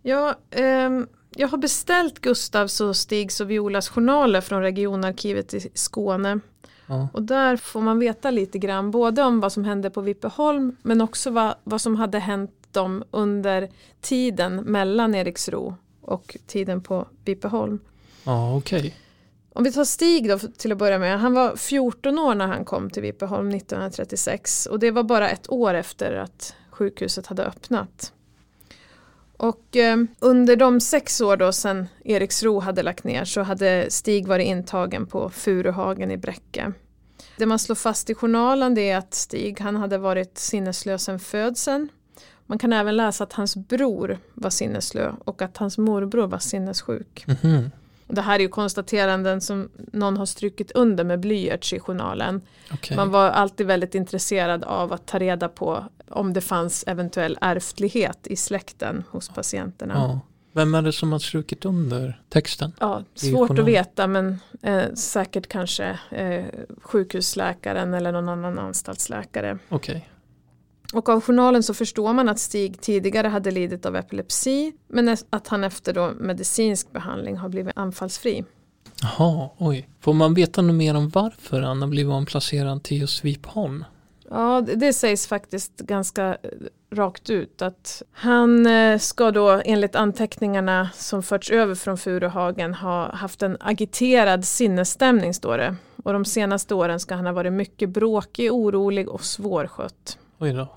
Ja, ehm, jag har beställt Gustavs och Stigs och Violas journaler från regionarkivet i Skåne. Ja. Och där får man veta lite grann både om vad som hände på Vippeholm men också vad, vad som hade hänt dem under tiden mellan Eriksro och tiden på Vippeholm. Ja, okej. Okay. Om vi tar Stig då till att börja med. Han var 14 år när han kom till Vipeholm 1936 och det var bara ett år efter att sjukhuset hade öppnat. Och eh, under de sex år då sedan Eriksro hade lagt ner så hade Stig varit intagen på Furuhagen i Bräcke. Det man slår fast i journalen det är att Stig han hade varit sinneslös sedan födseln. Man kan även läsa att hans bror var sinneslö och att hans morbror var sinnessjuk. Mm -hmm. Det här är ju konstateranden som någon har strukit under med blyerts i journalen. Okay. Man var alltid väldigt intresserad av att ta reda på om det fanns eventuell ärftlighet i släkten hos patienterna. Ja. Vem är det som har strukit under texten? Ja, svårt att veta men eh, säkert kanske eh, sjukhusläkaren eller någon annan anstaltsläkare. Okay. Och av journalen så förstår man att Stig tidigare hade lidit av epilepsi men att han efter då medicinsk behandling har blivit anfallsfri. Jaha, oj. Får man veta något mer om varför han har blivit omplacerad till just Vipholm? Ja, det, det sägs faktiskt ganska eh, rakt ut att han eh, ska då enligt anteckningarna som förts över från Furuhagen ha haft en agiterad sinnesstämning står det. Och de senaste åren ska han ha varit mycket bråkig, orolig och svårskött. Oj då.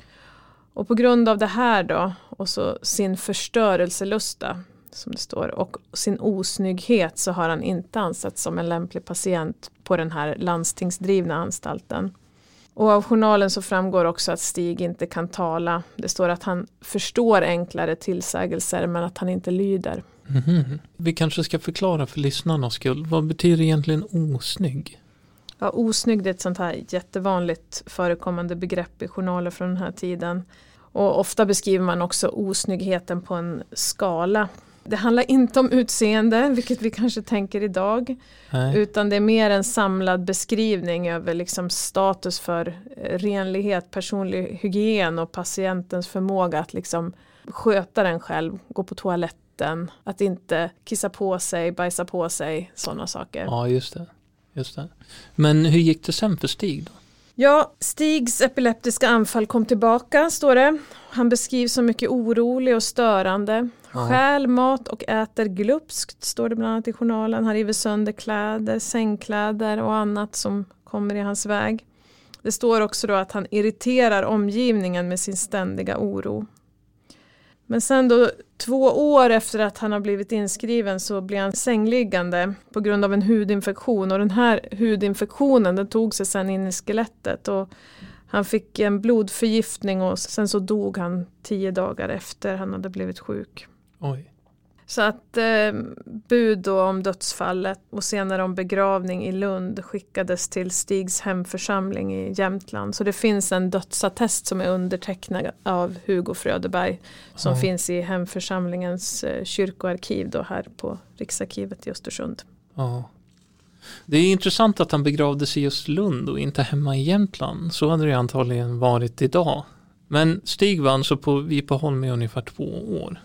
Och på grund av det här då och så sin förstörelselusta som det står och sin osnygghet så har han inte ansetts som en lämplig patient på den här landstingsdrivna anstalten. Och av journalen så framgår också att Stig inte kan tala. Det står att han förstår enklare tillsägelser men att han inte lyder. Mm -hmm. Vi kanske ska förklara för lyssnarnas skull. Vad betyder egentligen osnygg? Ja, osnygg är ett sånt här jättevanligt förekommande begrepp i journaler från den här tiden. Och ofta beskriver man också osnyggheten på en skala. Det handlar inte om utseende, vilket vi kanske tänker idag. Nej. Utan det är mer en samlad beskrivning över liksom status för eh, renlighet, personlig hygien och patientens förmåga att liksom sköta den själv, gå på toaletten, att inte kissa på sig, bajsa på sig, sådana saker. Ja, just det. Just det. Men hur gick det sen för Stig då? Ja, Stigs epileptiska anfall kom tillbaka, står det. Han beskrivs som mycket orolig och störande. Ja. Stjäl mat och äter glupskt, står det bland annat i journalen. Han river sönder kläder, sängkläder och annat som kommer i hans väg. Det står också då att han irriterar omgivningen med sin ständiga oro. Men sen då två år efter att han har blivit inskriven så blir han sängliggande på grund av en hudinfektion och den här hudinfektionen den tog sig sen in i skelettet och han fick en blodförgiftning och sen så dog han tio dagar efter han hade blivit sjuk. Oj. Så att eh, bud då om dödsfallet och senare om begravning i Lund skickades till Stigs hemförsamling i Jämtland. Så det finns en dödsattest som är undertecknad av Hugo Fröderberg som ja. finns i hemförsamlingens eh, kyrkoarkiv då här på Riksarkivet i Östersund. Ja. Det är intressant att han begravdes i just Lund och inte hemma i Jämtland. Så hade det antagligen varit idag. Men Stig var alltså på Vipeholm i ungefär två år.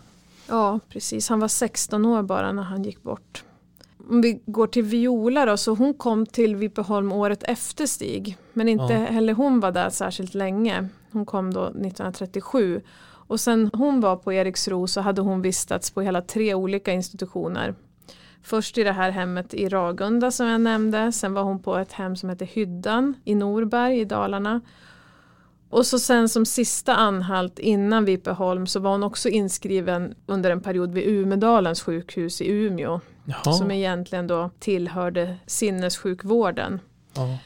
Ja, precis. Han var 16 år bara när han gick bort. Om vi går till Viola då, så hon kom till Vipeholm året efter Stig. Men inte ja. heller hon var där särskilt länge. Hon kom då 1937. Och sen hon var på Eriksro så hade hon vistats på hela tre olika institutioner. Först i det här hemmet i Ragunda som jag nämnde. Sen var hon på ett hem som heter Hyddan i Norberg i Dalarna. Och så sen som sista anhalt innan Vipeholm så var hon också inskriven under en period vid Umedalens sjukhus i Umeå. Jaha. Som egentligen då tillhörde sinnessjukvården. Ja.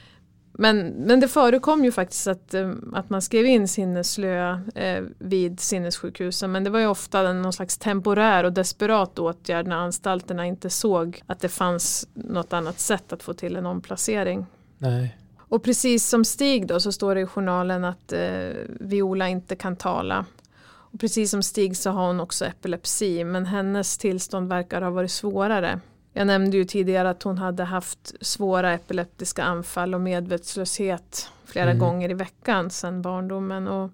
Men, men det förekom ju faktiskt att, eh, att man skrev in sinnesslöa eh, vid sinnessjukhusen men det var ju ofta någon slags temporär och desperat åtgärd när anstalterna inte såg att det fanns något annat sätt att få till en omplacering. Nej. Och precis som Stig då så står det i journalen att eh, Viola inte kan tala. Och precis som Stig så har hon också epilepsi men hennes tillstånd verkar ha varit svårare. Jag nämnde ju tidigare att hon hade haft svåra epileptiska anfall och medvetslöshet flera mm. gånger i veckan sedan barndomen. Och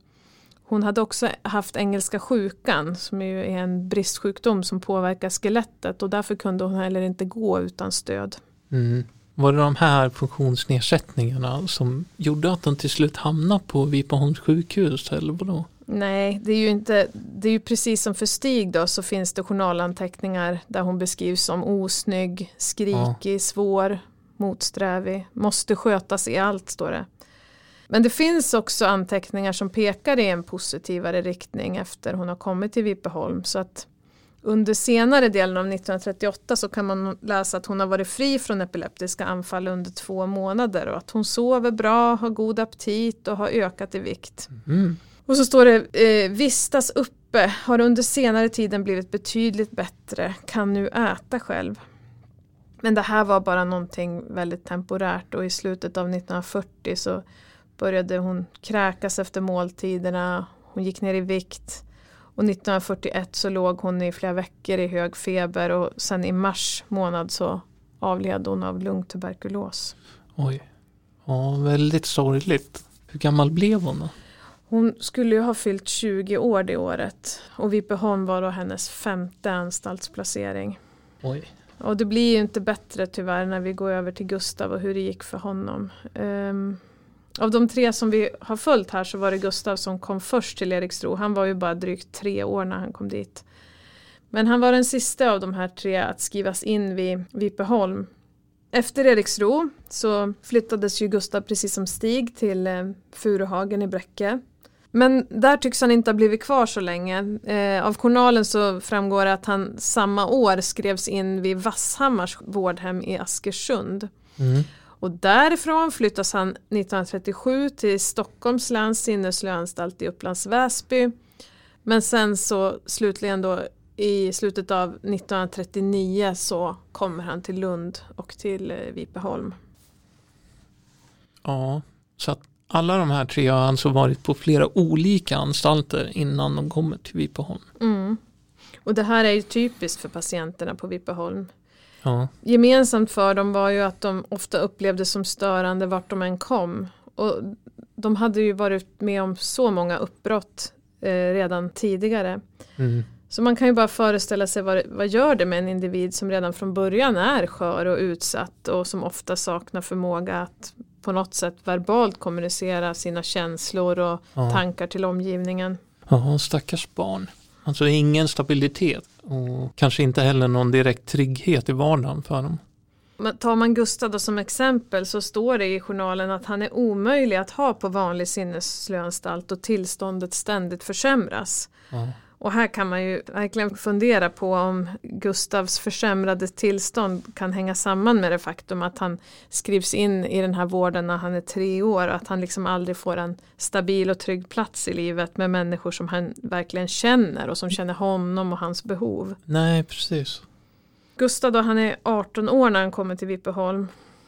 Hon hade också haft engelska sjukan som är en bristsjukdom som påverkar skelettet och därför kunde hon heller inte gå utan stöd. Mm. Var det de här funktionsnedsättningarna som gjorde att hon till slut hamnade på Vipeholms sjukhus eller vadå? Nej, det är ju inte, det är ju precis som för Stig då så finns det journalanteckningar där hon beskrivs som osnygg, skrikig, ja. svår, motsträvig, måste skötas i allt står det. Men det finns också anteckningar som pekar i en positivare riktning efter hon har kommit till Vipeholm. Så att under senare delen av 1938 så kan man läsa att hon har varit fri från epileptiska anfall under två månader och att hon sover bra, har god aptit och har ökat i vikt. Mm. Och så står det eh, vistas uppe, har under senare tiden blivit betydligt bättre, kan nu äta själv. Men det här var bara någonting väldigt temporärt och i slutet av 1940 så började hon kräkas efter måltiderna, hon gick ner i vikt och 1941 så låg hon i flera veckor i hög feber och sen i mars månad så avled hon av lungtuberkulos. Oj, ja väldigt sorgligt. Hur gammal blev hon då? Hon skulle ju ha fyllt 20 år det året och Vipeholm var då hennes femte anstaltsplacering. Oj. Och det blir ju inte bättre tyvärr när vi går över till Gustav och hur det gick för honom. Um, av de tre som vi har följt här så var det Gustav som kom först till Eriksro. Han var ju bara drygt tre år när han kom dit. Men han var den sista av de här tre att skrivas in vid Vipeholm. Efter Eriksro så flyttades ju Gustav precis som Stig till eh, Furuhagen i Bräcke. Men där tycks han inte ha blivit kvar så länge. Eh, av journalen så framgår det att han samma år skrevs in vid Vasshammars vårdhem i Askersund. Mm. Och därifrån flyttas han 1937 till Stockholms läns sinneslöanstalt i Upplands Väsby. Men sen så slutligen då i slutet av 1939 så kommer han till Lund och till eh, Vipeholm. Ja, så att alla de här tre har alltså varit på flera olika anstalter innan de kommer till Vipeholm. Mm. Och det här är ju typiskt för patienterna på Vipeholm. Ja. Gemensamt för dem var ju att de ofta upplevde som störande vart de än kom. Och de hade ju varit med om så många uppbrott eh, redan tidigare. Mm. Så man kan ju bara föreställa sig vad, vad gör det med en individ som redan från början är skör och utsatt och som ofta saknar förmåga att på något sätt verbalt kommunicera sina känslor och ja. tankar till omgivningen. Ja, stackars barn. Alltså ingen stabilitet och kanske inte heller någon direkt trygghet i vardagen för dem. Tar man Gustav som exempel så står det i journalen att han är omöjlig att ha på vanlig sinneslöanstalt och tillståndet ständigt försämras. Ja. Och här kan man ju verkligen fundera på om Gustavs försämrade tillstånd kan hänga samman med det faktum att han skrivs in i den här vården när han är tre år och att han liksom aldrig får en stabil och trygg plats i livet med människor som han verkligen känner och som känner honom och hans behov. Nej, precis. Gustav då, han är 18 år när han kommer till Vipeholm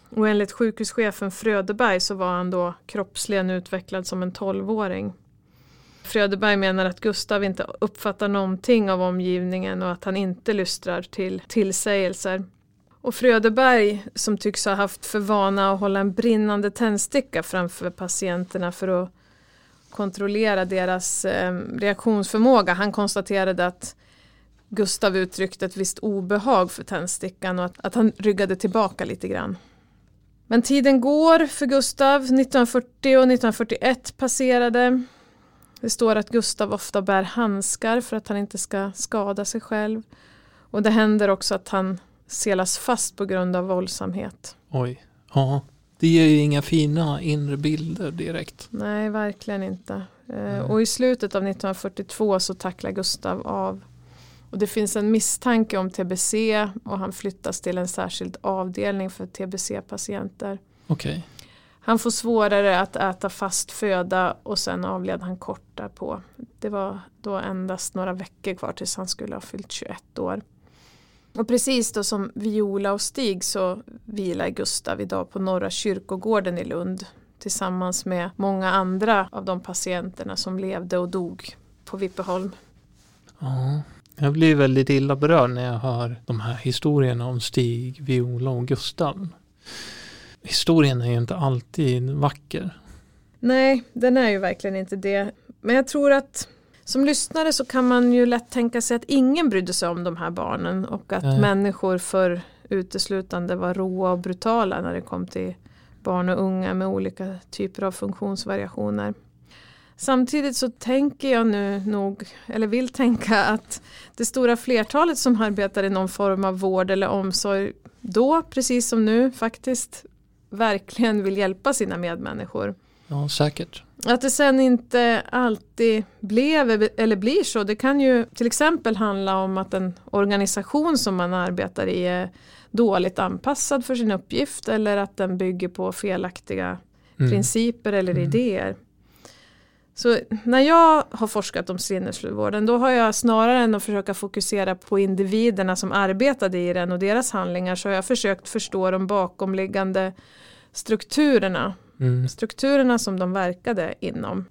och enligt sjukhuschefen Fröderberg så var han då kroppsligen utvecklad som en 12-åring. Fröderberg menar att Gustav inte uppfattar någonting av omgivningen och att han inte lystrar till tillsägelser. Och Fröderberg som tycks ha haft för vana att hålla en brinnande tändsticka framför patienterna för att kontrollera deras eh, reaktionsförmåga. Han konstaterade att Gustav uttryckte ett visst obehag för tändstickan och att, att han ryggade tillbaka lite grann. Men tiden går för Gustav. 1940 och 1941 passerade. Det står att Gustav ofta bär handskar för att han inte ska skada sig själv. Och det händer också att han selas fast på grund av våldsamhet. Oj, ja. Det ger ju inga fina inre bilder direkt. Nej, verkligen inte. Mm. Och i slutet av 1942 så tacklar Gustav av. Och det finns en misstanke om TBC och han flyttas till en särskild avdelning för TBC-patienter. Okej. Okay. Han får svårare att äta fast föda och sen avled han kort därpå. Det var då endast några veckor kvar tills han skulle ha fyllt 21 år. Och precis då som Viola och Stig så vilar Gustav idag på Norra kyrkogården i Lund tillsammans med många andra av de patienterna som levde och dog på Vippeholm. Ja, jag blir väldigt illa berörd när jag hör de här historierna om Stig, Viola och Gustav historien är ju inte alltid vacker. Nej, den är ju verkligen inte det. Men jag tror att som lyssnare så kan man ju lätt tänka sig att ingen brydde sig om de här barnen och att Nej. människor för uteslutande var råa och brutala när det kom till barn och unga med olika typer av funktionsvariationer. Samtidigt så tänker jag nu nog, eller vill tänka att det stora flertalet som arbetar i någon form av vård eller omsorg då, precis som nu, faktiskt verkligen vill hjälpa sina medmänniskor. Ja, säkert. Att det sen inte alltid blev eller blir så, det kan ju till exempel handla om att en organisation som man arbetar i är dåligt anpassad för sin uppgift eller att den bygger på felaktiga Mm. principer eller Mm. idéer. Så när jag har forskat om sinnesvården då har jag snarare än att försöka fokusera på individerna som arbetade i den och deras handlingar så har jag försökt förstå de bakomliggande strukturerna Mm. strukturerna som de verkade inom.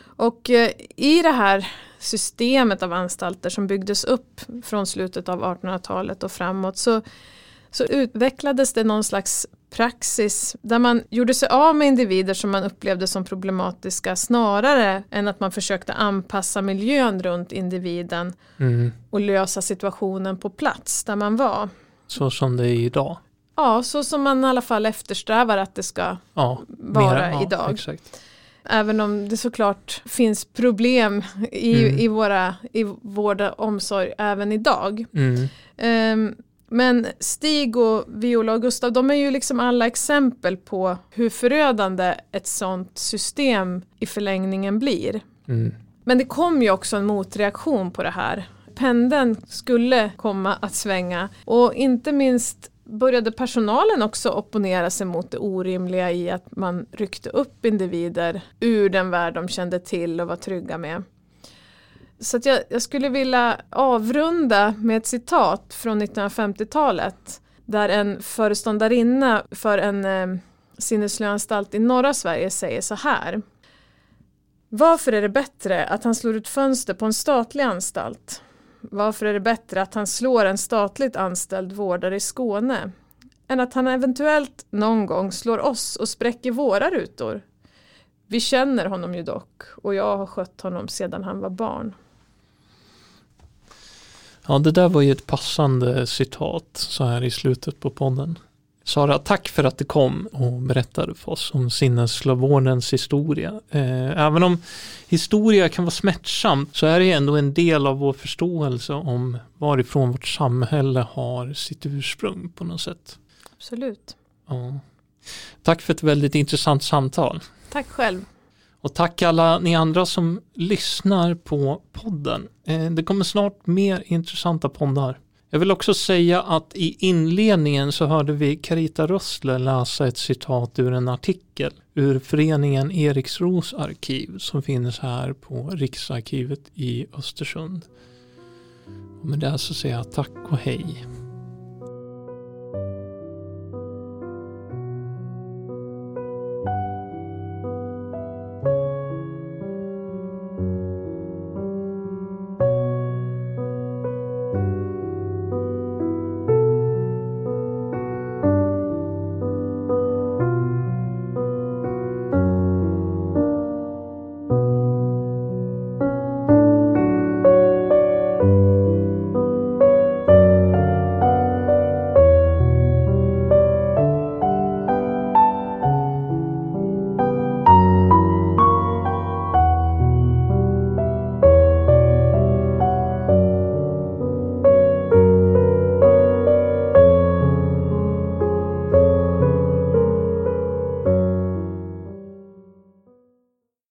Och eh, i det här systemet av anstalter som byggdes upp från slutet av 1800-talet och framåt så, så utvecklades det någon slags praxis där man gjorde sig av med individer som man upplevde som problematiska snarare än att man försökte anpassa miljön runt individen Mm. och lösa situationen på plats där man var. Så som det är idag. Ja, så som man i alla fall eftersträvar att det ska Ja, vara mera- ja, idag. Exakt. Även om det såklart finns problem i, Mm. i, våra, i vård och omsorg även idag. Mm. Ehm, men Stig och Viola och Gustav de är ju liksom alla exempel på hur förödande ett sånt system i förlängningen blir. Mm. Men det kom ju också en motreaktion på det här. Pendeln skulle komma att svänga och inte minst började personalen också opponera sig mot det orimliga i att man ryckte upp individer ur den värld de kände till och var trygga med. Så att jag, jag skulle vilja avrunda med ett citat från 1950-talet där en föreståndarinna för en eh, sinneslöanstalt i norra Sverige säger så här. Varför är det bättre att han slår ut fönster på en statlig anstalt? Varför är det bättre att han slår en statligt anställd vårdare i Skåne? Än att han eventuellt någon gång slår oss och spräcker våra rutor? Vi känner honom ju dock och jag har skött honom sedan han var barn. Ja, det där var ju ett passande citat så här i slutet på podden. Sara, tack för att du kom och berättade för oss om sinnesslövårdens historia. Eh, även om historia kan vara smärtsamt så är det ändå en del av vår förståelse om varifrån vårt samhälle har sitt ursprung på något sätt. Absolut. Ja. Tack för ett väldigt intressant samtal. Tack själv. Och tack alla ni andra som lyssnar på podden. Eh, det kommer snart mer intressanta poddar. Jag vill också säga att i inledningen så hörde vi Carita Rössler läsa ett citat ur en artikel ur föreningen Eriksros arkiv som finns här på Riksarkivet i Östersund. Och med det så säger jag tack och hej.